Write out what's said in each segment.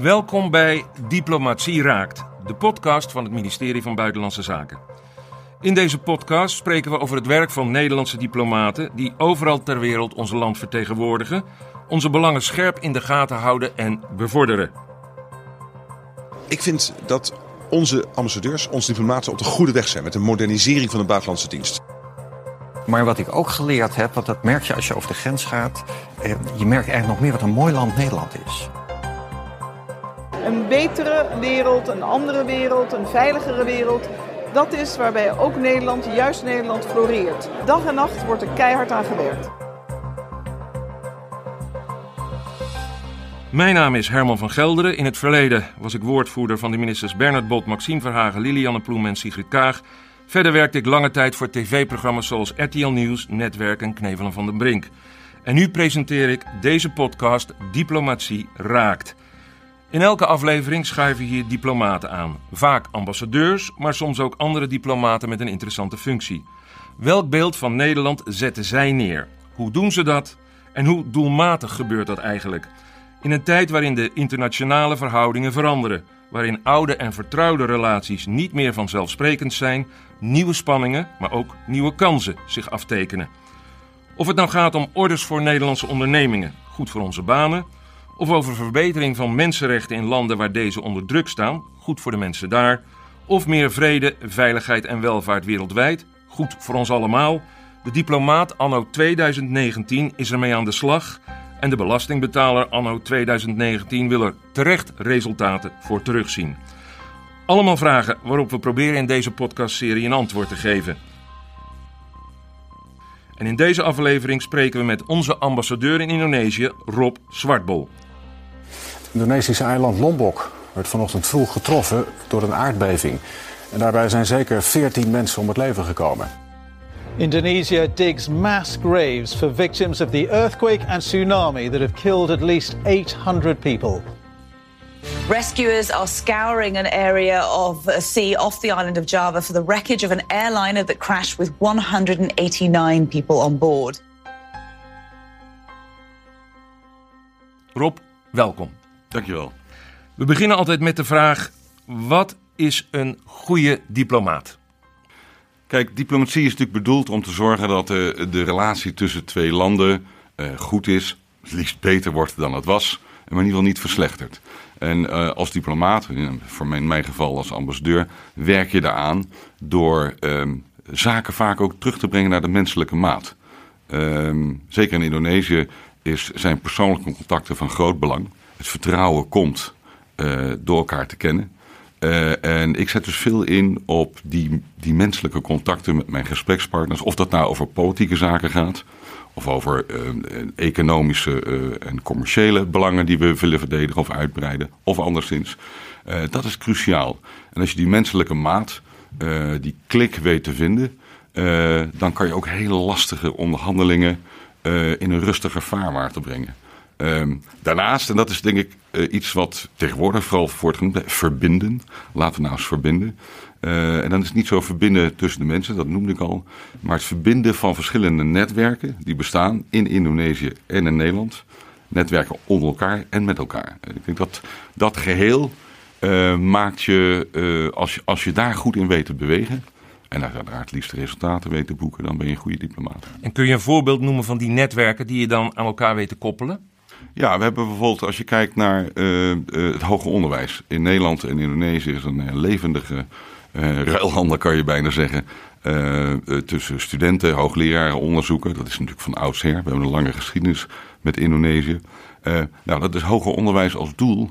Welkom bij Diplomatie Raakt, de podcast van het ministerie van Buitenlandse Zaken. In deze podcast spreken we over het werk van Nederlandse diplomaten die overal ter wereld onze land vertegenwoordigen, onze belangen scherp in de gaten houden en bevorderen. Ik vind dat onze ambassadeurs, onze diplomaten op de goede weg zijn met de modernisering van de buitenlandse dienst. Maar wat ik ook geleerd heb, want dat merk je als je over de grens gaat, eh, je merkt eigenlijk nog meer wat een mooi land Nederland is. Een betere wereld, een andere wereld, een veiligere wereld. Dat is waarbij ook Nederland, juist Nederland, floreert. Dag en nacht wordt er keihard aan gewerkt. Mijn naam is Herman van Gelderen. In het verleden was ik woordvoerder van de ministers Bernard Bot, Maxime Verhagen, Lilianne Ploem en Sigrid Kaag. Verder werkte ik lange tijd voor tv-programma's zoals RTL Nieuws, Netwerk en Knevelen van den Brink. En nu presenteer ik deze podcast Diplomatie Raakt. In elke aflevering schuiven hier diplomaten aan. Vaak ambassadeurs, maar soms ook andere diplomaten met een interessante functie. Welk beeld van Nederland zetten zij neer? Hoe doen ze dat? En hoe doelmatig gebeurt dat eigenlijk? In een tijd waarin de internationale verhoudingen veranderen, waarin oude en vertrouwde relaties niet meer vanzelfsprekend zijn, nieuwe spanningen, maar ook nieuwe kansen zich aftekenen. Of het nou gaat om orders voor Nederlandse ondernemingen, goed voor onze banen, of over verbetering van mensenrechten in landen waar deze onder druk staan, goed voor de mensen daar, of meer vrede, veiligheid en welvaart wereldwijd, goed voor ons allemaal. De diplomaat anno 2019 is ermee aan de slag en de belastingbetaler anno 2019 wil er terecht resultaten voor terugzien. Allemaal vragen waarop we proberen in deze podcastserie een antwoord te geven. En in deze aflevering spreken we met onze ambassadeur in Indonesië, Rob Zwartbol. Het Indonesische eiland Lombok werd vanochtend vroeg getroffen door een aardbeving. En daarbij zijn zeker 14 mensen om het leven gekomen. Indonesia digs mass graves for victims of the earthquake and tsunami that have killed at least 800 people. Rescuers are scouring an area of a sea off the island of Java for the wreckage of an airliner that crashed with 189 people on board. Rob, welkom. Dankjewel. We beginnen altijd met de vraag: wat is een goede diplomaat? Kijk, diplomatie is natuurlijk bedoeld om te zorgen dat de, de relatie tussen twee landen uh, goed is, het liefst beter wordt dan het was, maar in ieder geval niet verslechtert. En uh, als diplomaat, voor mijn, in mijn geval als ambassadeur, werk je daaraan door uh, zaken vaak ook terug te brengen naar de menselijke maat. Ehm, zeker in Indonesië is, zijn persoonlijke contacten van groot belang. Het vertrouwen komt uh, door elkaar te kennen. Uh, en ik zet dus veel in op die, die menselijke contacten met mijn gesprekspartners. Of dat nou over politieke zaken gaat, of over uh, economische en commerciële belangen die we willen verdedigen of uitbreiden, of anderszins. dat is cruciaal. En als je die menselijke maat, die klik weet te vinden, dan kan je ook hele lastige onderhandelingen in een rustiger vaarwater brengen. Um, daarnaast, en dat is denk ik uh, iets wat tegenwoordig vooral voortgaat, verbinden. Laten we nou eens verbinden. Uh, en dan is niet zo verbinden tussen de mensen, dat noemde ik al. Maar het verbinden van verschillende netwerken die bestaan in Indonesië en in Nederland. Netwerken onder elkaar en met elkaar. Ik denk dat dat geheel uh, maakt je, als je, als je daar goed in weet te bewegen, en uiteraard het liefst resultaten weet te boeken, dan ben je een goede diplomaat. En kun je een voorbeeld noemen van die netwerken die je dan aan elkaar weet te koppelen? Ja, we hebben bijvoorbeeld, als je kijkt naar uh, uh, het hoger onderwijs. In Nederland en Indonesië is een uh, levendige ruilhandel, kan je bijna zeggen. tussen studenten, hoogleraren, onderzoeken. Dat is natuurlijk van oudsher. We hebben een lange geschiedenis met Indonesië. nou, dat is hoger onderwijs als doel.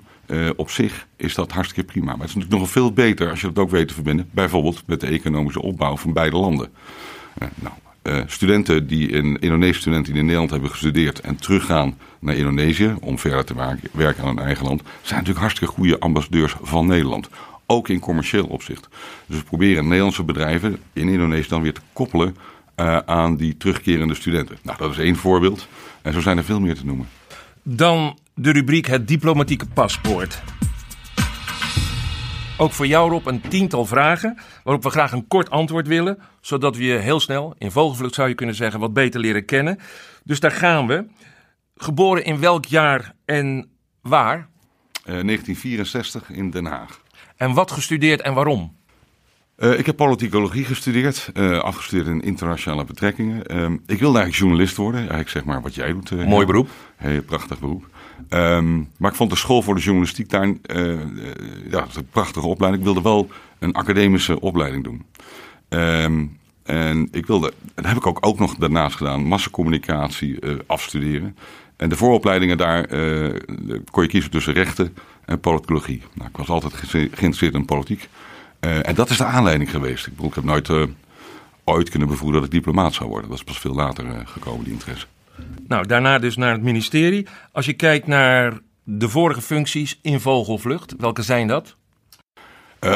op zich is dat hartstikke prima. Maar het is natuurlijk nog veel beter als je dat ook weet te verbinden. Bijvoorbeeld met de economische opbouw van beide landen. nou, uh, studenten die in Indonesische studenten in Nederland hebben gestudeerd en teruggaan naar Indonesië om verder te werken aan hun eigen land, zijn natuurlijk hartstikke goede ambassadeurs van Nederland. Ook in commercieel opzicht. Dus we proberen Nederlandse bedrijven in Indonesië dan weer te koppelen uh, aan die terugkerende studenten. Nou, dat is één voorbeeld. En zo zijn er veel meer te noemen. Dan de rubriek Het diplomatieke paspoort. Ook voor jou, Rob, een tiental vragen waarop we graag een kort antwoord willen, zodat we je heel snel, in vogelvlucht zou je kunnen zeggen, wat beter leren kennen. Dus daar gaan we. Geboren in welk jaar en waar? 1964 in Den Haag. En wat gestudeerd en waarom? Uh, ik heb politicologie gestudeerd, uh, afgestudeerd in internationale betrekkingen. Uh, ik wilde eigenlijk journalist worden, eigenlijk zeg maar wat jij doet. Mooi beroep. Heel prachtig beroep. Um, maar ik vond de school voor de journalistiek daar ja, een prachtige opleiding. Ik wilde wel een academische opleiding doen. Um, en ik wilde, dat heb ik ook, ook nog daarnaast gedaan, massacommunicatie afstuderen. En de vooropleidingen daar kon je kiezen tussen rechten en politicologie. Nou, ik was altijd geïnteresseerd in politiek. Uh, en dat is de aanleiding geweest. Ik, bedoel, ik heb nooit uh, ooit kunnen bevoeren dat ik diplomaat zou worden. Dat is pas veel later uh, gekomen, die interesse. Nou, daarna dus naar het ministerie. Als je kijkt naar de vorige functies in Vogelvlucht, welke zijn dat?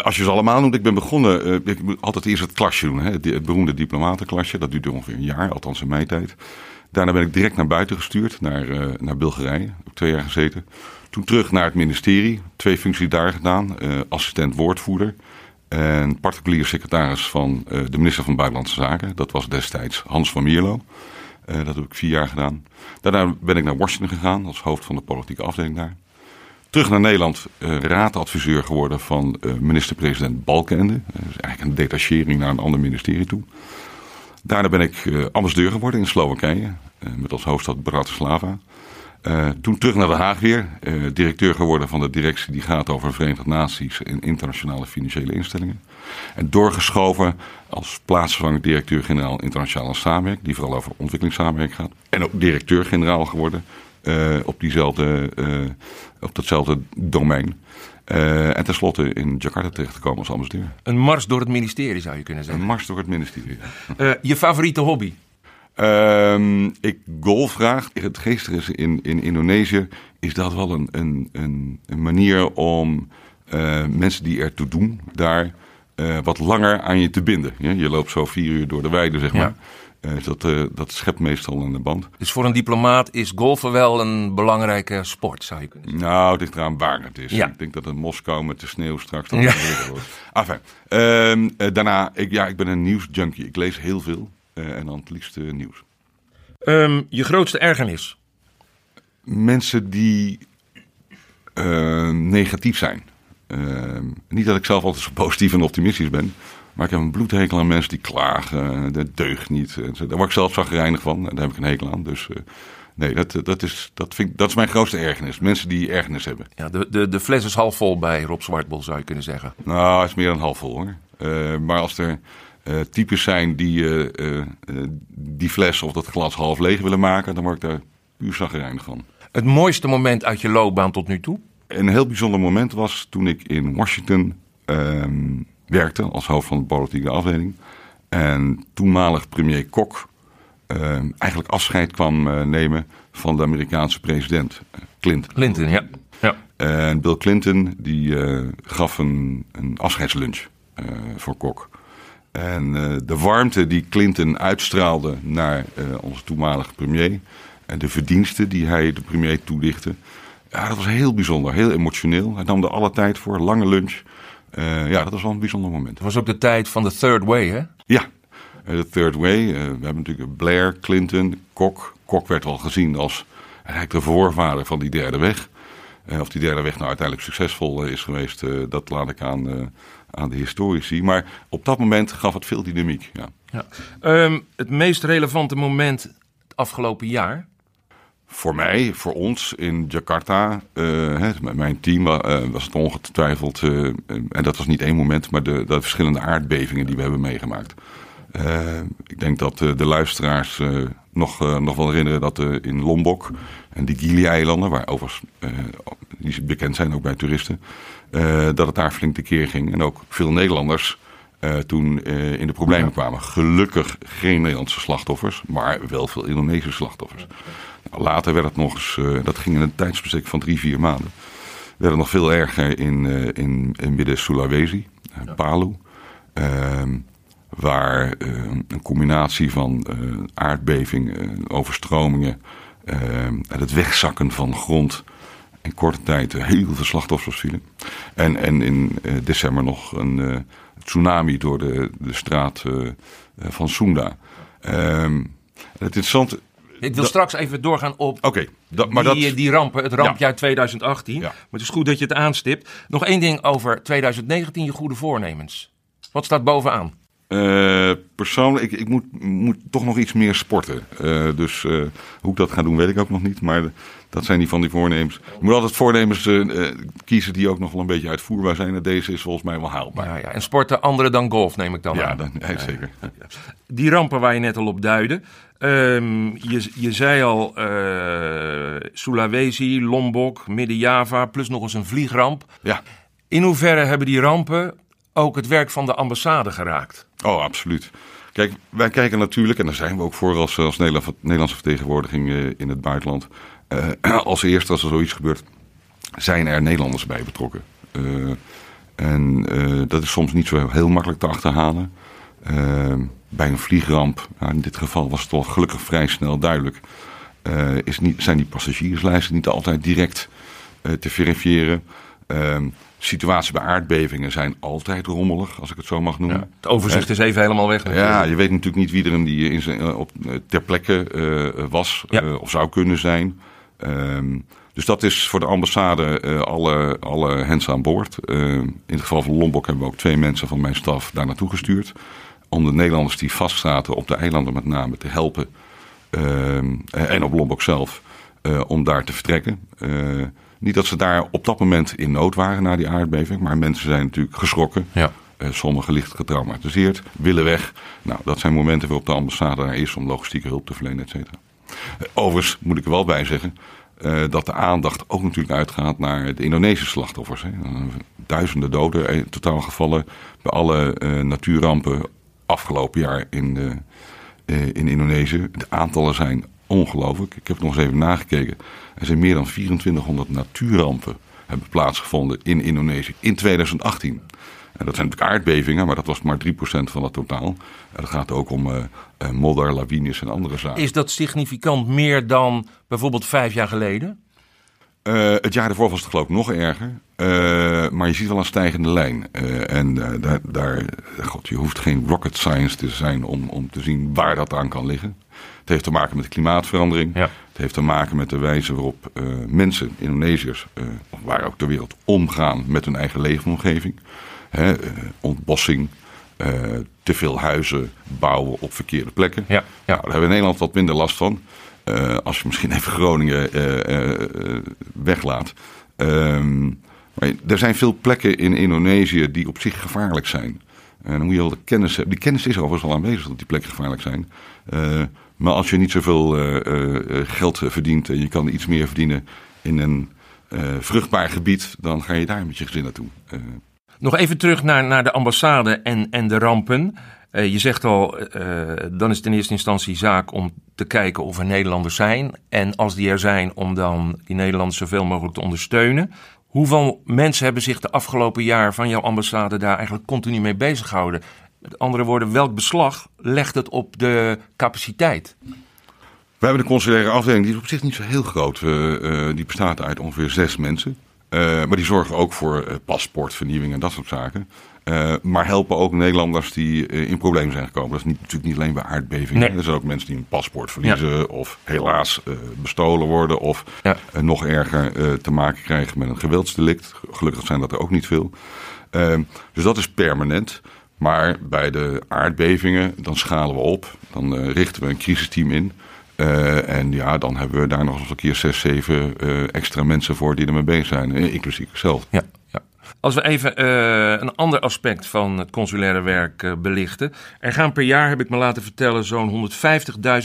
als je ze allemaal noemt, ik ben begonnen, ik moet altijd eerst het klasje doen. Hè, het, beroemde diplomatenklasje, dat duurde ongeveer een jaar, althans in mijn tijd. Daarna ben ik direct naar buiten gestuurd, naar, naar Bulgarije. Heb twee jaar gezeten. Toen terug naar het ministerie, twee functies daar gedaan. assistent woordvoerder. En particulier secretaris van de minister van Buitenlandse Zaken. Dat was destijds Hans van Mierlo. Uh, dat heb ik vier jaar gedaan. Daarna ben ik naar Washington gegaan als hoofd van de politieke afdeling daar. Terug naar Nederland, uh, raadadviseur geworden van minister-president Balkenende. Dus eigenlijk een detachering naar een ander ministerie toe. Daarna ben ik ambassadeur geworden in Slowakije. met als hoofdstad Bratislava. Toen terug naar Den Haag weer. Directeur geworden van de directie die gaat over Verenigde Naties en internationale financiële instellingen. En doorgeschoven als plaatsvervanger directeur-generaal internationale samenwerking. Die vooral over ontwikkelingssamenwerking gaat. En ook directeur-generaal geworden uh, op, diezelfde, op datzelfde domein. en tenslotte in Jakarta terechtgekomen als ambassadeur. Een mars door het ministerie zou je kunnen zeggen. Een mars door het ministerie. je favoriete hobby? Um, ik golf graag. Het geestige is in, in Indonesië is dat wel een, een, een, een manier om mensen die ertoe doen daar uh, wat langer aan je te binden. Ja, je loopt zo vier uur door de weide, zeg maar. Ja. Uh, dat, dat schept meestal een band. Dus voor een diplomaat is golfen wel een belangrijke sport, zou je kunnen zeggen? Nou, het ligt eraan waar het is. Ja. Ik denk dat in Moskou met de sneeuw straks ja. wordt. Enfin, um, daarna, ik, ja, ik ben een nieuwsjunkie. Ik lees heel veel. En dan het liefste nieuws. Um, je grootste ergernis? Mensen die negatief zijn. Uh, niet dat ik zelf altijd zo positief en optimistisch ben. Maar ik heb een bloedhekel aan mensen die klagen. Dat deugt niet. Daar word ik zelf zagrijnig van. Daar heb ik een hekel aan. Dus nee, dat, dat, is, dat, vind ik, dat is mijn grootste ergernis. Mensen die ergernis hebben. Ja, de, de, de fles is half vol bij Rob Zwartbol, zou je kunnen zeggen. Nou, het is meer dan half vol hoor. maar als er uh, types zijn die uh, die fles of dat glas half leeg willen maken, dan word ik daar puur zagrijnig van. Het mooiste moment uit je loopbaan tot nu toe? Een heel bijzonder moment was toen ik in Washington ehm, werkte als hoofd van de politieke afdeling. En toenmalig premier Kok ehm, eigenlijk afscheid kwam nemen van de Amerikaanse president Clinton. Clinton, ja. ja. En Bill Clinton die gaf een, een afscheidslunch voor Kok. En de warmte die Clinton uitstraalde naar onze toenmalige premier. En de verdiensten die hij de premier toelichtte. Ja, dat was heel bijzonder, heel emotioneel. Hij nam er alle tijd voor, lange lunch. Uh, ja, dat was wel een bijzonder moment. Het was ook de tijd van de Third Way, hè? Ja, de Third Way. we hebben natuurlijk Blair, Clinton, Kok. Kok werd al gezien als eigenlijk de voorvader van die derde weg. of die derde weg nou uiteindelijk succesvol is geweest, dat laat ik aan aan de historici. Maar op dat moment gaf het veel dynamiek. Ja. ja. Um, het meest relevante moment het afgelopen jaar? Voor mij, voor ons in Jakarta, uh, met mijn team uh, was het ongetwijfeld, uh, en dat was niet één moment, maar de, de verschillende aardbevingen die we hebben meegemaakt. ik denk dat de luisteraars nog, nog wel herinneren dat in Lombok en die Gili-eilanden, waar overigens die bekend zijn ook bij toeristen, dat het daar flink de keer ging. En ook veel Nederlanders uh, toen uh, in de problemen kwamen. Gelukkig geen Nederlandse slachtoffers, maar wel veel Indonesische slachtoffers. Later werd het nog eens, dat ging in een tijdsbestek van drie, vier maanden. Werd het nog veel erger in, in, in midden-Sulawesi, Palu. Ehm, waar een combinatie van aardbeving, overstromingen en het wegzakken van grond in korte tijd heel veel slachtoffers vielen. En, en in december nog een uh, tsunami door de, de straat uh, van Sunda. Um, het interessante, Ik wil straks even doorgaan op dat- maar dat... die, die rampen, het rampje Ja. uit 2018. Ja. Maar het is goed dat je het aanstipt. Nog één ding over 2019, je goede voornemens. Wat staat bovenaan? Eh, persoonlijk, ik, ik moet, moet toch nog iets meer sporten. Eh, dus eh, hoe ik dat ga doen, weet ik ook nog niet. Maar dat zijn die van die voornemens. Je moet altijd voornemens eh, eh, kiezen die ook nog wel een beetje uitvoerbaar zijn. En deze is volgens mij wel haalbaar. Ja, ja. En sporten andere dan golf, neem ik dan Ja, aan. dan, ja, zeker. Die rampen waar je net al op duidde. Ehm, je, je zei al eh, Sulawesi, Lombok, Midden-Java, plus nog eens een vliegramp. Ja, In hoeverre hebben die rampen ook het werk van de ambassade geraakt? oh, absoluut. Kijk, wij kijken natuurlijk, en daar zijn we ook voor als, als Nederland, Nederlandse vertegenwoordiging eh, in het buitenland. eh, als eerste, als er zoiets gebeurt, zijn er Nederlanders bij betrokken. En dat is soms niet zo heel makkelijk te achterhalen. Eh, bij een vliegramp, nou, in dit geval was het toch gelukkig vrij snel duidelijk, eh, is niet, zijn die passagierslijsten niet altijd direct eh, te verifiëren. Eh, situaties bij aardbevingen zijn altijd rommelig, als ik het zo mag noemen. Het overzicht is even helemaal weg. Ja, je weet natuurlijk niet wie er in die, in zijn, eh, op, eh, ter plekke eh, was Ja. eh, of zou kunnen zijn. Ehm, dus dat is voor de ambassade eh, alle, alle hens aan boord. Eh, in het geval van Lombok hebben we ook twee mensen van mijn staf daar naartoe gestuurd. Om de Nederlanders die vastzaten op de eilanden met name te helpen. Ehm, en op Lombok zelf. eh, om daar te vertrekken. Eh, niet dat ze daar op dat moment in nood waren na die aardbeving. Maar mensen zijn natuurlijk geschrokken. Ja. Eh, sommigen licht getraumatiseerd, willen weg. Nou, dat zijn momenten waarop de ambassade daar is om logistieke hulp te verlenen, et cetera. Eh, overigens moet ik er wel bij zeggen eh, dat de aandacht ook natuurlijk uitgaat naar de Indonesische slachtoffers. Hè. Eh, Duizenden doden in totaal gevallen bij alle eh, natuurrampen afgelopen jaar in, eh, eh, in Indonesië. De aantallen zijn ongelooflijk. Ik heb nog eens even nagekeken. Er zijn meer dan 2400 natuurrampen hebben plaatsgevonden in Indonesië in 2018. En dat zijn natuurlijk aardbevingen, maar dat was maar 3% van het totaal. En gaat ook om eh, eh, modder, lawines en andere zaken. Is dat significant meer dan bijvoorbeeld vijf jaar geleden? Eh, het jaar ervoor was het geloof ik nog erger. Eh, maar je ziet wel een stijgende lijn. Eh, en daar, daar, god, je hoeft geen rocket science te zijn om, om te zien waar dat aan kan liggen. Het heeft te maken met de klimaatverandering. Ja. Het heeft te maken met de wijze waarop mensen, Indonesiërs, of waar ook ter wereld, omgaan met hun eigen leefomgeving. Hè, ontbossing, te veel huizen bouwen op verkeerde plekken. Ja, ja. Nou, daar hebben we in Nederland wat minder last van. Eh, als je misschien even Groningen eh, eh, weglaat. Ehm, maar er zijn veel plekken in Indonesië die op zich gevaarlijk zijn. En dan moet je wel de kennis hebben. Die kennis is overigens al aanwezig dat die plekken gevaarlijk zijn. Maar als je niet zoveel geld verdient en je kan iets meer verdienen in een vruchtbaar gebied, dan ga je daar met je gezin naartoe. Nog even terug naar, naar de ambassade en, en de rampen. Eh, je zegt al, eh, dan is het in eerste instantie zaak om te kijken of er Nederlanders zijn. En als die er zijn, om dan die Nederlanders zoveel mogelijk te ondersteunen. Hoeveel mensen hebben zich de afgelopen jaar van jouw ambassade daar eigenlijk continu mee bezig gehouden? Met andere woorden, welk beslag legt het op de capaciteit? We hebben een consulaire afdeling, die is op zich niet zo heel groot. Eh, die bestaat uit ongeveer zes mensen. Maar die zorgen ook voor eh, paspoortvernieuwing en dat soort zaken. Eh, maar helpen ook Nederlanders die eh, in problemen zijn gekomen. Dat is niet, natuurlijk niet alleen bij aardbevingen. Nee. Er zijn ook mensen die een paspoort verliezen. Of helaas eh, bestolen worden. Of Ja. nog erger te maken krijgen met een geweldsdelict. Gelukkig zijn dat er ook niet veel. Eh, dus dat is permanent. Maar bij de aardbevingen, dan schalen we op. Dan richten we een crisisteam in. En ja, dan hebben we daar nog eens een keer zes, zeven extra mensen voor die ermee bezig zijn. inclusief ikzelf. Ja, ja. Als we even eh, een ander aspect van het consulaire werk eh, belichten. Er gaan per jaar, heb ik me laten vertellen, zo'n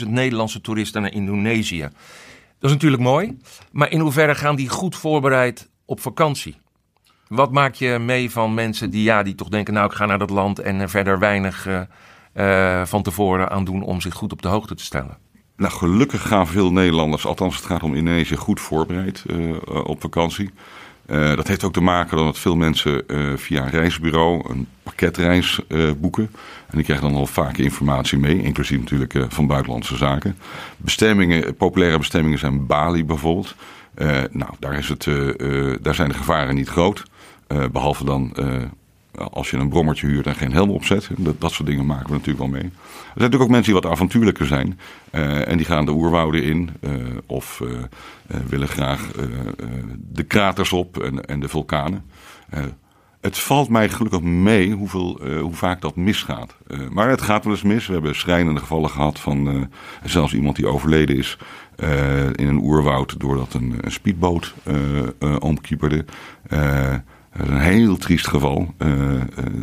150.000 Nederlandse toeristen naar Indonesië. Dat is natuurlijk mooi, maar in hoeverre gaan die goed voorbereid op vakantie? Wat maak je mee van mensen die, ja, die toch denken, nou ik ga naar dat land en er verder weinig eh, van tevoren aan doen om zich goed op de hoogte te stellen? Nou, gelukkig gaan veel Nederlanders, althans het gaat om Indonesië, goed voorbereid op vakantie. Eh, dat heeft ook te maken dat veel mensen eh, via een reisbureau een pakketreis eh, boeken. En die krijgen dan al vaak informatie mee, inclusief natuurlijk van buitenlandse zaken. Bestemmingen, populaire bestemmingen zijn Bali bijvoorbeeld. Nou, daar, is het, daar zijn de gevaren niet groot. Eh, behalve dan als je een brommertje huurt en geen helm opzet. Dat, dat soort dingen maken we natuurlijk wel mee. Er zijn natuurlijk ook mensen die wat avontuurlijker zijn. en die gaan de oerwouden in. of willen graag de kraters op en, en de vulkanen. Het valt mij gelukkig mee hoeveel, hoe vaak dat misgaat. Maar het gaat wel eens mis. We hebben schrijnende gevallen gehad van zelfs iemand die overleden is in een oerwoud doordat een, een speedboot omkieperde. Een heel triest geval.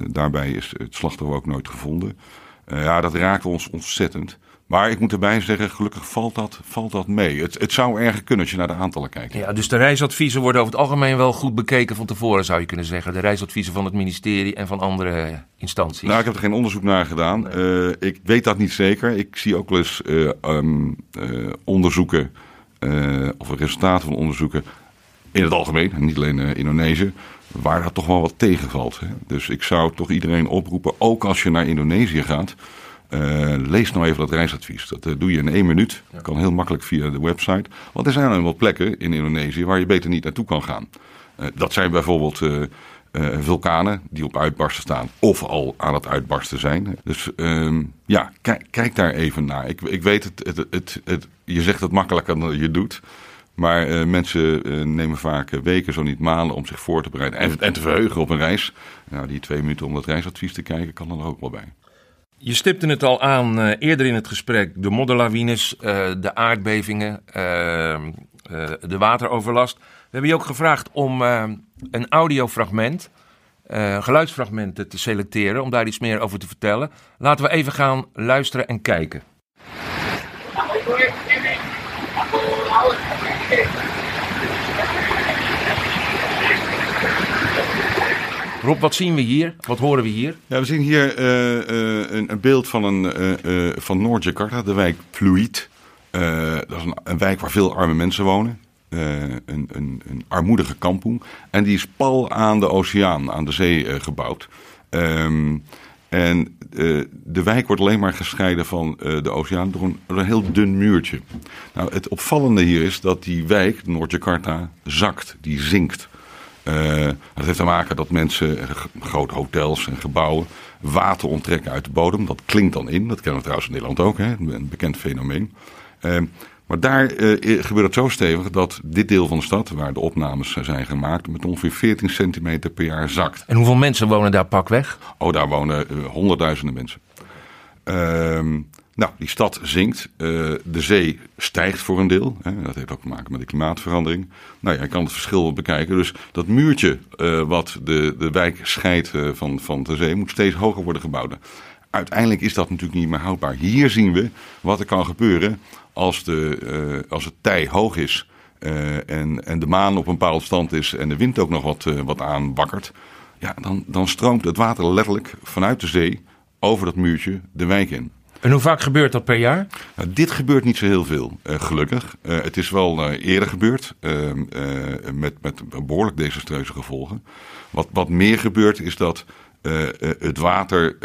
daarbij is het slachtoffer ook nooit gevonden. ja, dat raakt ons ontzettend. Maar ik moet erbij zeggen, gelukkig valt dat, valt dat mee. Het, het zou erger kunnen als je naar de aantallen kijkt. Ja, dus de reisadviezen worden over het algemeen wel goed bekeken van tevoren, zou je kunnen zeggen. De reisadviezen van het ministerie en van andere instanties. Nou, ik heb er geen onderzoek naar gedaan. Nee. Uh, ik weet dat niet zeker. Ik zie ook wel eens uh, um, uh, onderzoeken, of resultaten van onderzoeken in het algemeen, niet alleen Indonesië, waar dat toch wel wat tegenvalt. Hè? Dus ik zou toch iedereen oproepen, ook als je naar Indonesië gaat uh, lees nou even dat reisadvies. Dat uh, doe je in één minuut. Kan heel makkelijk via de website. Want er zijn wel plekken in Indonesië waar je beter niet naartoe kan gaan. Uh, dat zijn bijvoorbeeld vulkanen die op uitbarsten staan. Of al aan het uitbarsten zijn. Dus ehm, ja, kijk, kijk, daar even naar. Ik, ik weet het, het, het, het, je zegt het makkelijker dan je doet. Maar mensen nemen vaak weken, zo niet maanden, om zich voor te bereiden. En, en te verheugen op een reis. Nou, die twee minuten om dat reisadvies te kijken, kan er ook wel bij. Je stipte het al aan eerder in het gesprek. De modderlawines, de aardbevingen, de wateroverlast. We hebben je ook gevraagd om een audiofragment, geluidsfragmenten te selecteren. Om daar iets meer over te vertellen. Laten we even gaan luisteren en kijken. Rob, wat zien we hier? Wat horen we hier? Ja, we zien hier uh, uh, een, een, beeld van, een, uh, van Noord-Jakarta, de wijk Pluit. dat is een, een, wijk waar veel arme mensen wonen. Een, een, een, armoedige kampong. En die is pal aan de oceaan, aan de zee gebouwd. Um, en de wijk wordt alleen maar gescheiden van de oceaan door een, heel dun muurtje. Nou, het opvallende hier is dat die wijk, Noord-Jakarta, zakt, die zinkt. Uh, dat heeft te maken dat mensen, grote hotels en gebouwen, water onttrekken uit de bodem. Dat klinkt dan in. Dat kennen we trouwens in Nederland ook, hè? een bekend fenomeen. Maar daar uh, gebeurt het zo stevig dat dit deel van de stad, waar de opnames zijn gemaakt, met ongeveer 14 centimeter per jaar zakt. En hoeveel mensen wonen daar pakweg? Oh, daar wonen honderdduizenden mensen. Ehm, nou, die stad zinkt. Uh, de zee stijgt voor een deel. Hè. Dat heeft ook te maken met de klimaatverandering. Nou ja, je kan het verschil bekijken. Dus dat muurtje uh, wat de, de wijk scheidt uh, van, van de zee moet steeds hoger worden gebouwd. Uiteindelijk is dat natuurlijk niet meer houdbaar. Hier zien we wat er kan gebeuren als, de, als het tij hoog is. en, en de maan op een bepaalde stand is en de wind ook nog wat, wat aanbakkert. Ja, dan, dan stroomt het water letterlijk vanuit de zee over dat muurtje de wijk in. En hoe vaak gebeurt dat per jaar? Nou, dit gebeurt niet zo heel veel, uh, gelukkig. Uh, het is wel uh, eerder gebeurd, met, met behoorlijk desastreuze gevolgen. Wat, wat meer gebeurt is dat het water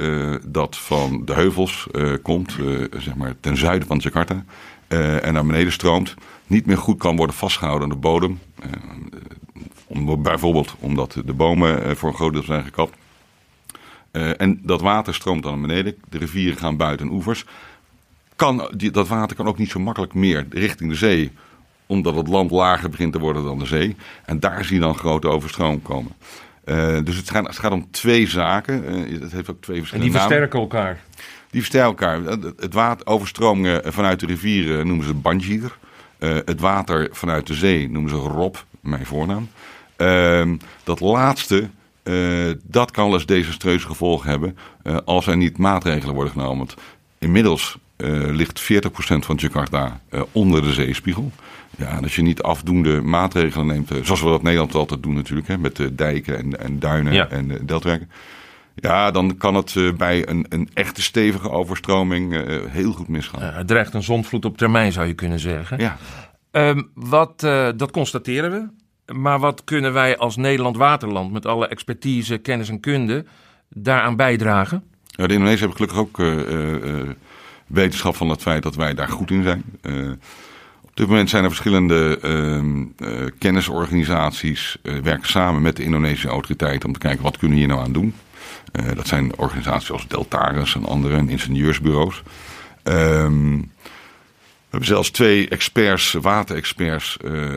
dat van de heuvels komt, zeg maar ten zuiden van Jakarta, en naar beneden stroomt, niet meer goed kan worden vastgehouden aan de bodem. om, bijvoorbeeld omdat de bomen voor een groot deel zijn gekapt. En dat water stroomt dan naar beneden. De rivieren gaan buiten oevers. Kan, die, dat water kan ook niet zo makkelijk meer richting de zee. Omdat het land lager begint te worden dan de zee. En daar zie je dan grote overstroom komen. Uh, dus het gaat, het gaat, om twee zaken. Uh, het heeft ook twee verschillende En die versterken elkaar? Die versterken elkaar. Het water, overstromingen vanuit de rivieren noemen ze banjir. het water vanuit de zee noemen ze rob, mijn voornaam. Ehm, dat laatste uh, dat kan wel eens desastreuze gevolgen hebben als er niet maatregelen worden genomen. Want inmiddels ligt 40% van Jakarta onder de zeespiegel. Ja, en als je niet afdoende maatregelen neemt, zoals we dat in Nederland altijd doen natuurlijk, hè, met de dijken en, en duinen ja. en deltwerken. Ja, dan kan het bij een, een echte stevige overstroming heel goed misgaan. het dreigt een zondvloed op termijn, zou je kunnen zeggen. Ja. Um, wat, dat constateren we. Maar wat kunnen wij als Nederland Waterland met alle expertise, kennis en kunde daaraan bijdragen? Ja, de Indonesiërs hebben gelukkig ook uh, uh, wetenschap van het feit dat wij daar goed in zijn. Uh, op dit moment zijn er verschillende ehm, kennisorganisaties werken samen met de Indonesische autoriteiten om te kijken wat kunnen we hier nou aan doen. Uh, dat zijn organisaties als Deltaris en andere, en ingenieursbureaus. Um, we hebben zelfs twee experts, waterexperts, uh,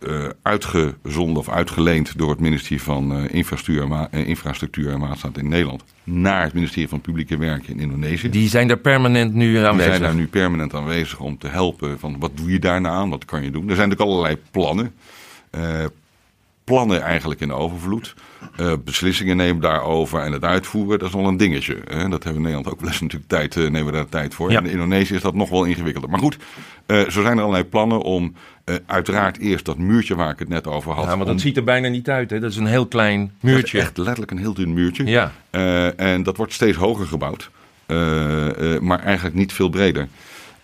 uh, uitgezonden of uitgeleend door het ministerie van uh, infrastructuur, en infrastructuur en Waterstaat in Nederland naar het ministerie van Publieke Werken in Indonesië. Die zijn daar permanent nu aanwezig? Die zijn daar nu permanent aanwezig om te helpen van wat doe je daarna aan, wat kan je doen. Er zijn natuurlijk allerlei plannen. Plannen eigenlijk in overvloed. Uh, beslissingen nemen daarover en het uitvoeren, dat is wel een dingetje. Hè? Dat hebben we in Nederland ook wel eens natuurlijk tijd, uh, nemen we daar tijd voor. Ja. In Indonesië is dat nog wel ingewikkelder. Maar goed, uh, zo zijn er allerlei plannen om uiteraard eerst dat muurtje waar ik het net over had. Ja, maar om... dat ziet er bijna niet uit. Hè? Dat is een heel klein muurtje. echt letterlijk een heel dun muurtje. Ja. en dat wordt steeds hoger gebouwd. maar eigenlijk niet veel breder.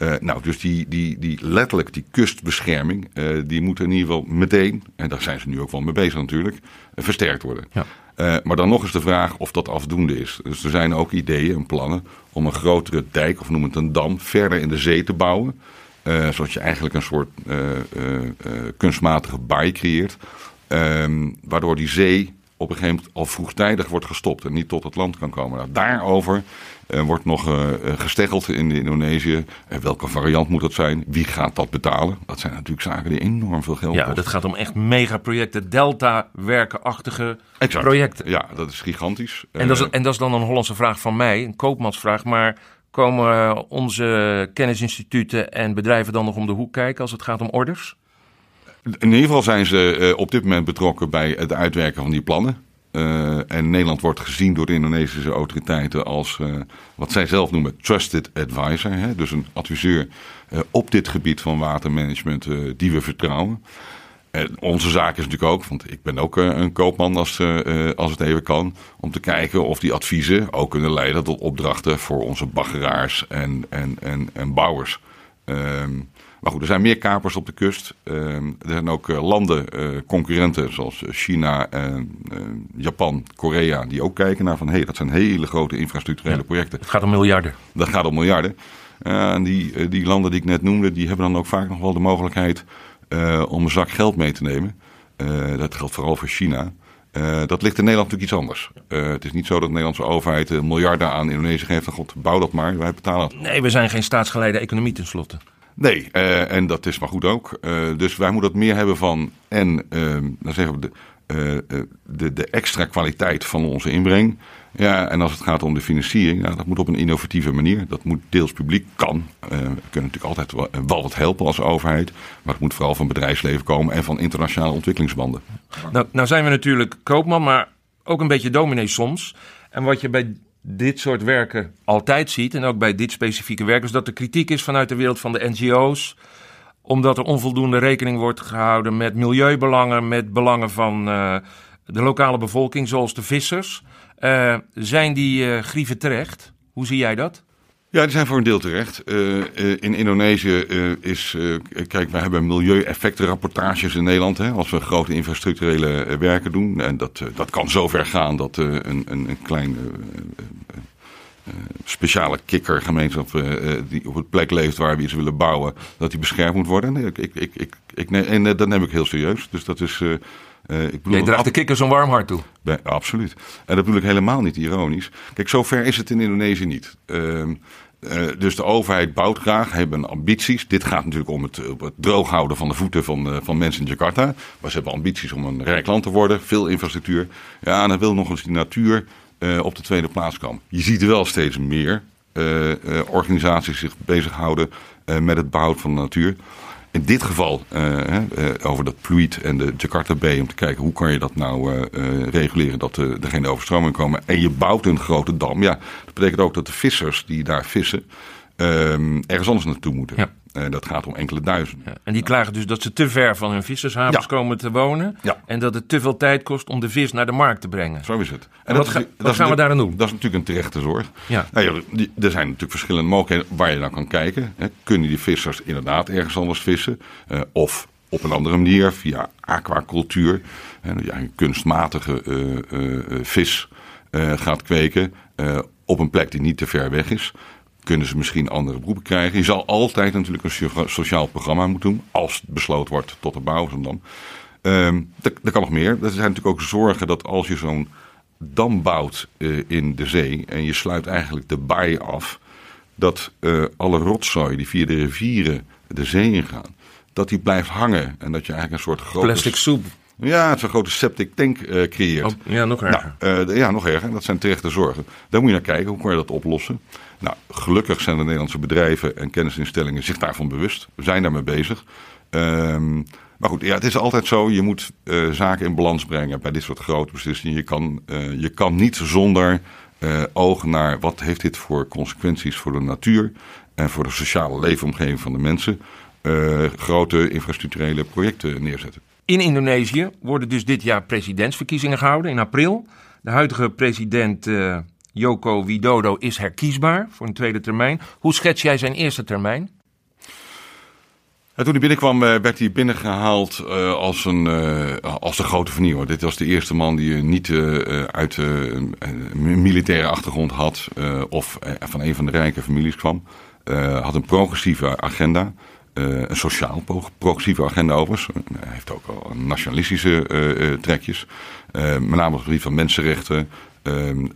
Uh, nou, dus die, die, die letterlijk die kustbescherming, uh, die moet in ieder geval meteen, en daar zijn ze nu ook wel mee bezig natuurlijk, uh, versterkt worden. Ja. maar dan nog eens de vraag of dat afdoende is. Dus er zijn ook ideeën en plannen om een grotere dijk, of noem het een dam, verder in de zee te bouwen. zodat je eigenlijk een soort kunstmatige baai creëert. Ehm, waardoor die zee op een gegeven moment al vroegtijdig wordt gestopt en niet tot het land kan komen. Nou, daarover uh, wordt nog uh, gesteggeld in Indonesië. Uh, welke variant moet dat zijn? Wie gaat dat betalen? Dat zijn natuurlijk zaken die enorm veel geld ja, kosten. Ja, dat gaat om echt megaprojecten, delta-werkenachtige projecten. Ja, dat is gigantisch. En dat is, en dat is dan een Hollandse vraag van mij, een koopmansvraag. Maar komen onze kennisinstituten en bedrijven dan nog om de hoek kijken als het gaat om orders? In ieder geval zijn ze op dit moment betrokken bij het uitwerken van die plannen. Uh, en Nederland wordt gezien door de Indonesische autoriteiten als uh, wat zij zelf noemen trusted advisor. Hè? Dus een adviseur op dit gebied van watermanagement die we vertrouwen. En onze zaak is natuurlijk ook, want ik ben ook een koopman als, als het even kan, om te kijken of die adviezen ook kunnen leiden tot opdrachten voor onze baggeraars en, en, en, en bouwers. Ehm, maar goed, er zijn meer kapers op de kust. Uh, er zijn ook uh, landen, uh, concurrenten zoals China, en Japan, Korea, die ook kijken naar van hé, hey, dat zijn hele grote infrastructurele ja, projecten. Het gaat om miljarden. Dat gaat om miljarden. en die, die landen die ik net noemde, die hebben dan ook vaak nog wel de mogelijkheid om een zak geld mee te nemen. dat geldt vooral voor China. Uh, dat ligt in Nederland natuurlijk iets anders. Uh, het is niet zo dat de Nederlandse overheid miljarden aan Indonesië geeft. God, bouw dat maar, wij betalen het. Nee, we zijn geen staatsgeleide economie tenslotte. Nee, uh, en dat is maar goed ook. Uh, dus wij moeten dat meer hebben van en uh, dan zeggen we de, de, de, extra kwaliteit van onze inbreng. Ja, en als het gaat om de financiering, nou, dat moet op een innovatieve manier. Dat moet deels publiek, kan. we kunnen natuurlijk altijd wel, wel wat helpen als overheid. Maar het moet vooral van bedrijfsleven komen en van internationale ontwikkelingsbanden. Nou, nou zijn we natuurlijk koopman, maar ook een beetje dominee soms. En wat je bij dit soort werken altijd ziet, en ook bij dit specifieke werk, is dat er kritiek is vanuit de wereld van de NGO's, omdat er onvoldoende rekening wordt gehouden met milieubelangen, met belangen van uh, de lokale bevolking, zoals de vissers. Uh, zijn die uh, grieven terecht? Hoe zie jij dat? Ja, die zijn voor een deel terecht. Uh, uh, in Indonesië uh, is, kijk, wij hebben milieueffectenrapportages in Nederland. Hè, als we grote infrastructurele werken doen. En dat, dat kan zover gaan dat een, een, een klein speciale kikkergemeenschap die op het plek leeft waar we iets willen bouwen, dat die beschermd moet worden. Nee, ik, ik, ik, ik, ik, en dat neem ik heel serieus. Dus dat is. Uh, ik bedoel, Je draagt de kikkers een warm hart toe. Bij, absoluut. En dat bedoel ik helemaal niet ironisch. Kijk, zover is het in Indonesië niet. Uh, uh, dus de overheid bouwt graag, hebben ambities. Dit gaat natuurlijk om het, het droog houden van de voeten van, van mensen in Jakarta. Maar ze hebben ambities om een rijk land te worden, veel infrastructuur. Ja, en dan wil nog eens die natuur op de tweede plaats komen. Je ziet wel steeds meer organisaties zich bezighouden met het behoud van de natuur. In dit geval over dat Pluit en de Jakarta Bay. Om te kijken hoe kan je dat nou reguleren dat er geen overstromingen komen. En je bouwt een grote dam. Ja, dat betekent ook dat de vissers die daar vissen ergens anders naartoe moeten. Ja. Uh, dat gaat om enkele duizenden. Ja, en die klagen dus dat ze te ver van hun vissershavens ja. komen te wonen. Ja. En dat het te veel tijd kost om de vis naar de markt te brengen. Zo is het. En, en wat, ga, wat gaan we daar aan doen? Dat is natuurlijk een terechte zorg. Ja. Nou ja, er zijn natuurlijk verschillende mogelijkheden waar je naar kan kijken. Hè. Kunnen die vissers inderdaad ergens anders vissen? Uh, of op een andere manier, via aquacultuur. En dat je een kunstmatige uh, vis gaat kweken. op een plek die niet te ver weg is kunnen ze misschien andere beroepen krijgen. Je zal altijd natuurlijk een sociaal programma moeten doen, als het besloten wordt tot de bouw van dam. Um, er, er kan nog meer. Er zijn natuurlijk ook zorgen dat als je zo'n dam bouwt in de zee en je sluit eigenlijk de baai af, dat alle rotzooi die via de rivieren de zee ingaan, dat die blijft hangen en dat je eigenlijk een soort grote... Plastic soep. Ja, een grote septic tank creëert. Oh, ja, nog erger. Nou, ja, nog erger. Dat zijn terechte zorgen. Daar moet je naar kijken. Hoe kan je dat oplossen? Nou, gelukkig zijn de Nederlandse bedrijven en kennisinstellingen zich daarvan bewust. We zijn daarmee bezig. Ehm, maar goed, ja, het is altijd zo. Je moet uh, zaken in balans brengen bij dit soort grote beslissingen. Je kan, uh, je kan niet zonder uh, oog naar wat heeft dit voor consequenties voor de natuur en voor de sociale leefomgeving van de mensen. grote infrastructurele projecten neerzetten. In Indonesië worden dus dit jaar presidentsverkiezingen gehouden in april. De huidige president Joko Widodo is herkiesbaar voor een tweede termijn. Hoe schets jij zijn eerste termijn? toen hij binnenkwam eh, werd hij binnengehaald uh, als, een, uh, als de grote vernieuwer. Dit was de eerste man die niet uit een militaire achtergrond had of van een van de rijke families kwam. had een progressieve agenda. een sociaal progressieve agenda overigens. Hij heeft ook al nationalistische trekjes. met name op het gebied van mensenrechten ehm,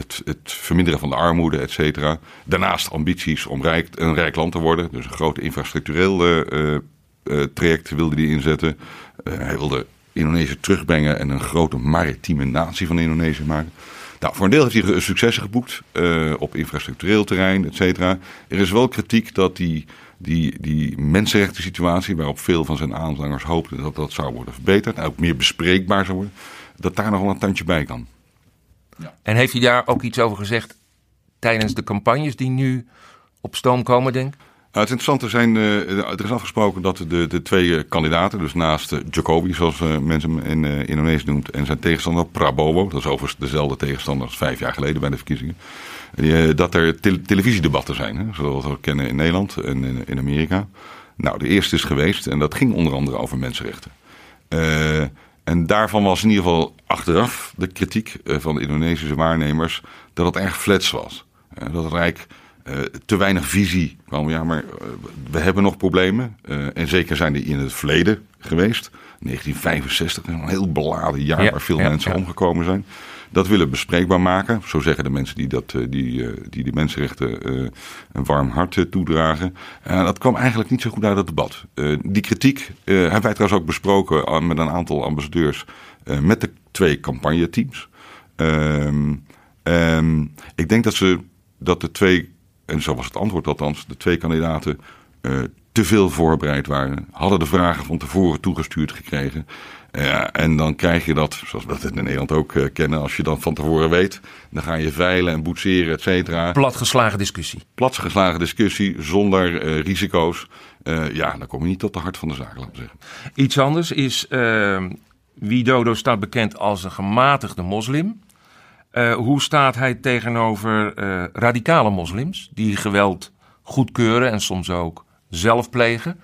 het, het, verminderen van de armoede, et cetera. Daarnaast ambities om rijk, een rijk land te worden. Dus een groot infrastructureel uh, uh, traject wilde hij inzetten. Hij wilde Indonesië terugbrengen en een grote maritieme natie van Indonesië maken. Nou, voor een deel heeft hij successen geboekt op infrastructureel terrein, et cetera. Er is wel kritiek dat die, die, die mensenrechten situatie, waarop veel van zijn aanhangers hoopten dat dat zou worden verbeterd, en ook meer bespreekbaar zou worden, dat daar nog wel een tandje bij kan. En heeft hij daar ook iets over gezegd tijdens de campagnes die nu op stoom komen, denk ik? Nou, het interessante zijn, uh, er is afgesproken dat de, de twee eh, kandidaten, dus naast uh, Jacobi, zoals mensen hem in Indonesië noemt, en zijn tegenstander Prabowo, dat is overigens dezelfde tegenstander als vijf jaar geleden bij de verkiezingen, dat er te televisiedebatten zijn, hè, zoals we kennen in Nederland en in, Amerika. Nou, de eerste is geweest en dat ging onder andere over mensenrechten. En daarvan was in ieder geval achteraf de kritiek eh, van de Indonesische waarnemers dat het erg flats was. Eh, dat het Rijk uh, te weinig visie kwam. Ja, maar we hebben nog problemen. en zeker zijn die in het verleden geweest. 1965, een heel beladen jaar waar veel mensen omgekomen zijn dat willen bespreekbaar maken. Zo zeggen de mensen die dat, eh, die, eh, die de mensenrechten eh, een warm hart toedragen. dat kwam eigenlijk niet zo goed uit het debat. die kritiek hebben wij trouwens ook besproken met een aantal ambassadeurs met de twee campagneteams. Ehm, ik denk dat ze dat de twee, en zo was het antwoord althans, de twee kandidaten te veel voorbereid waren. Hadden de vragen van tevoren toegestuurd gekregen. Ja, en dan krijg je dat, zoals we dat in Nederland ook uh, kennen, als je dan van tevoren weet. Dan ga je veilen en boetseren, et cetera. Platgeslagen discussie. Platgeslagen discussie, zonder uh, risico's. Uh, ja, dan kom je niet tot de hart van de zaak, laten we zeggen. Iets anders is, Widodo staat bekend als een gematigde moslim. hoe staat hij tegenover radicale moslims die geweld goedkeuren en soms ook zelf plegen?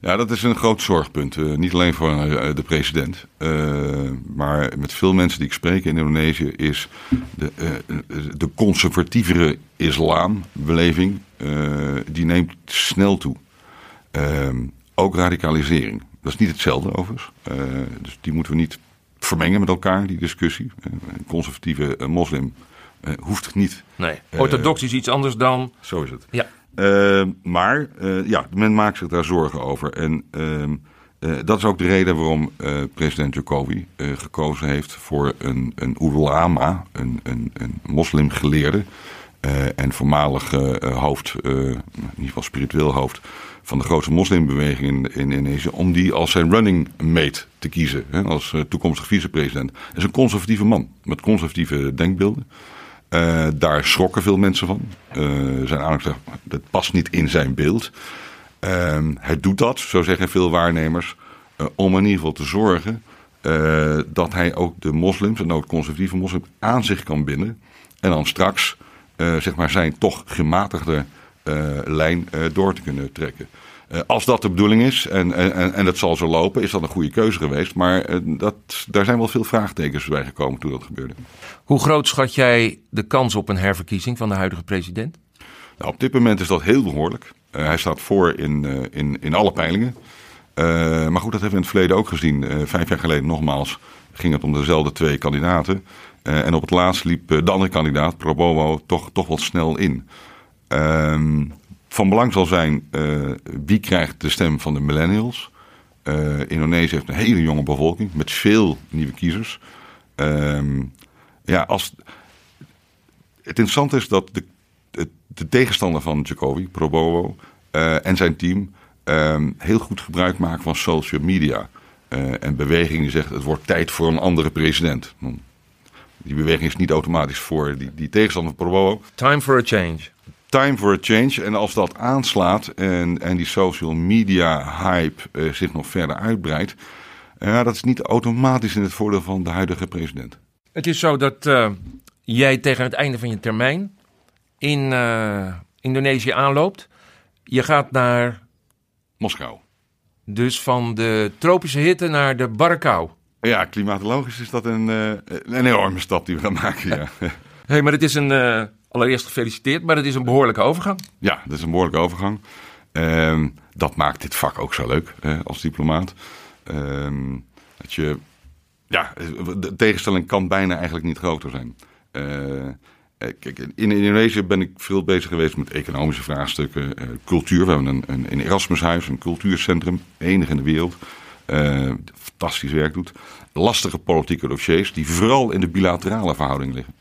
Ja, dat is een groot zorgpunt. Uh, niet alleen voor uh, de president, uh, maar met veel mensen die ik spreek in Indonesië is de, de conservatievere islambeleving, die neemt snel toe. Ook radicalisering. Dat is niet hetzelfde overigens. dus die moeten we niet vermengen met elkaar, die discussie. een conservatieve moslim hoeft niet. Nee, orthodox is iets anders dan... Zo is het. Ja. Uh, maar uh, ja, men maakt zich daar zorgen over. En uh, dat is ook de reden waarom president Jokowi gekozen heeft voor een, een ulama, een, een, een moslimgeleerde en voormalig hoofd, in ieder geval spiritueel hoofd, van de grootste moslimbeweging in, in Indonesië, om die als zijn running mate te kiezen, hè, als toekomstig vicepresident. Hij is een conservatieve man met conservatieve denkbeelden. Uh, daar schrokken veel mensen van. Uh, zijn aandacht dat past niet in zijn beeld. Uh, hij doet dat, zo zeggen veel waarnemers, uh, om in ieder geval te zorgen dat hij ook de moslims, en ook conservatieve moslims, aan zich kan binden. En dan straks zeg maar zijn toch gematigde lijn door te kunnen trekken. Uh, als dat de bedoeling is, en, en, en dat zal zo lopen, is dat een goede keuze geweest. Maar uh, dat, daar zijn wel veel vraagtekens bij gekomen toen dat gebeurde. Hoe groot schat jij de kans op een herverkiezing van de huidige president? Nou, op dit moment is dat heel behoorlijk. Uh, hij staat voor in, in, in alle peilingen. maar goed, dat hebben we in het verleden ook gezien. vijf jaar geleden nogmaals ging het om dezelfde twee kandidaten. en op het laatst liep de andere kandidaat, Probowo, toch, toch wat snel in. Van belang zal zijn wie krijgt de stem van de millennials. Indonesië heeft een hele jonge bevolking met veel nieuwe kiezers. Ehm, ja, als, het interessante is dat de, de, tegenstander van Jacobi, Probowo, uh, en zijn team ehm, heel goed gebruik maken van social media. Uh, en beweging die zegt het wordt tijd voor een andere president. Die beweging is niet automatisch voor die, die tegenstander van Probowo. Time for a change. Time for a change. En als dat aanslaat en, en die social media hype uh, zich nog verder uitbreidt, ja, dat is niet automatisch in het voordeel van de huidige president. Het is zo dat jij tegen het einde van je termijn in Indonesië aanloopt. Je gaat naar. Moskou. Dus van de tropische hitte naar de barre kou. Ja, klimatologisch is dat een, een enorme stap die we gaan maken. Ja. hey, maar het is een. Allereerst gefeliciteerd, maar het is een behoorlijke overgang. Ja, dat is een behoorlijke overgang. Uh, dat maakt dit vak ook zo leuk als diplomaat. Ehm, dat je. Ja, de tegenstelling kan bijna eigenlijk niet groter zijn. Uh, kijk, in Indonesië ben ik veel bezig geweest met economische vraagstukken, cultuur. We hebben een, een, een Erasmushuis, een cultuurcentrum, enig in de wereld. Uh, fantastisch werk doet. Lastige politieke dossiers die vooral in de bilaterale verhouding liggen.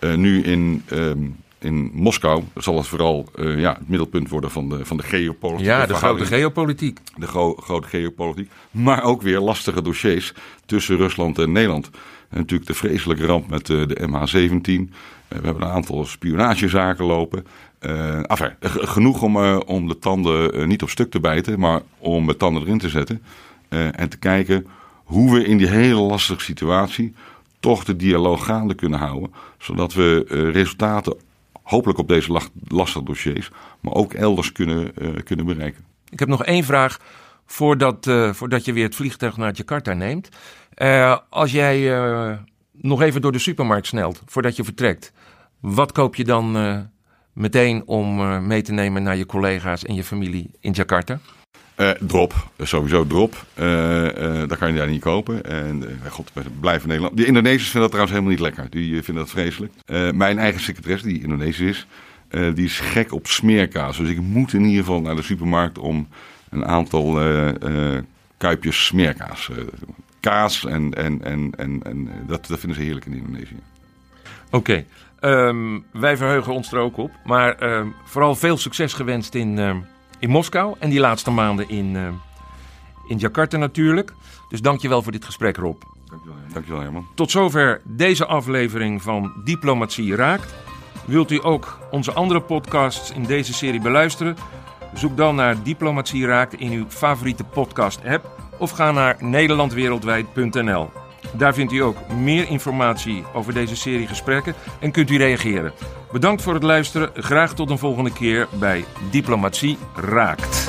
Nu in, ehm, in Moskou zal het vooral ja, het middelpunt worden van de, van de geopolitiek. Ja, de grote geopolitiek. De grote geopolitiek. Maar ook weer lastige dossiers tussen Rusland en Nederland. En natuurlijk de vreselijke ramp met eh, de MH17. Eh, we hebben een aantal spionagezaken lopen. Uh, enfin, genoeg om, om de tanden niet op stuk te bijten, maar om de tanden erin te zetten. en te kijken hoe we in die hele lastige situatie toch de dialoog gaande kunnen houden. Zodat we resultaten hopelijk op deze lastige dossiers, maar ook elders kunnen, kunnen bereiken. Ik heb nog één vraag voordat, voordat je weer het vliegtuig naar Jakarta neemt. Als jij nog even door de supermarkt snelt voordat je vertrekt, wat koop je dan meteen om mee te nemen naar je collega's en je familie in Jakarta? Drop, sowieso drop. dat kan je daar niet kopen. En god, blijven Nederland. De Indonesiërs vinden dat trouwens helemaal niet lekker. Die vinden dat vreselijk. mijn eigen secretaresse, die Indonesisch is, die is gek op smeerkaas. Dus ik moet in ieder geval naar de supermarkt om een aantal kuipjes smeerkaas kaas en, en, en, en, en dat, dat vinden ze heerlijk in Indonesië. Oké, ehm, wij verheugen ons er ook op. Maar ehm, vooral veel succes gewenst in, ehm, in Moskou en die laatste maanden in, in Jakarta natuurlijk. Dus dankjewel voor dit gesprek, Rob. Dankjewel, dankjewel Herman. Tot zover deze aflevering van Diplomatie Raakt. Wilt u ook onze andere podcasts in deze serie beluisteren? Zoek dan naar Diplomatie Raakt in uw favoriete podcast-app of ga naar nederlandwereldwijd.nl. Daar vindt u ook meer informatie over deze serie gesprekken en kunt u reageren. Bedankt voor het luisteren. Graag tot een volgende keer bij Diplomatie Raakt.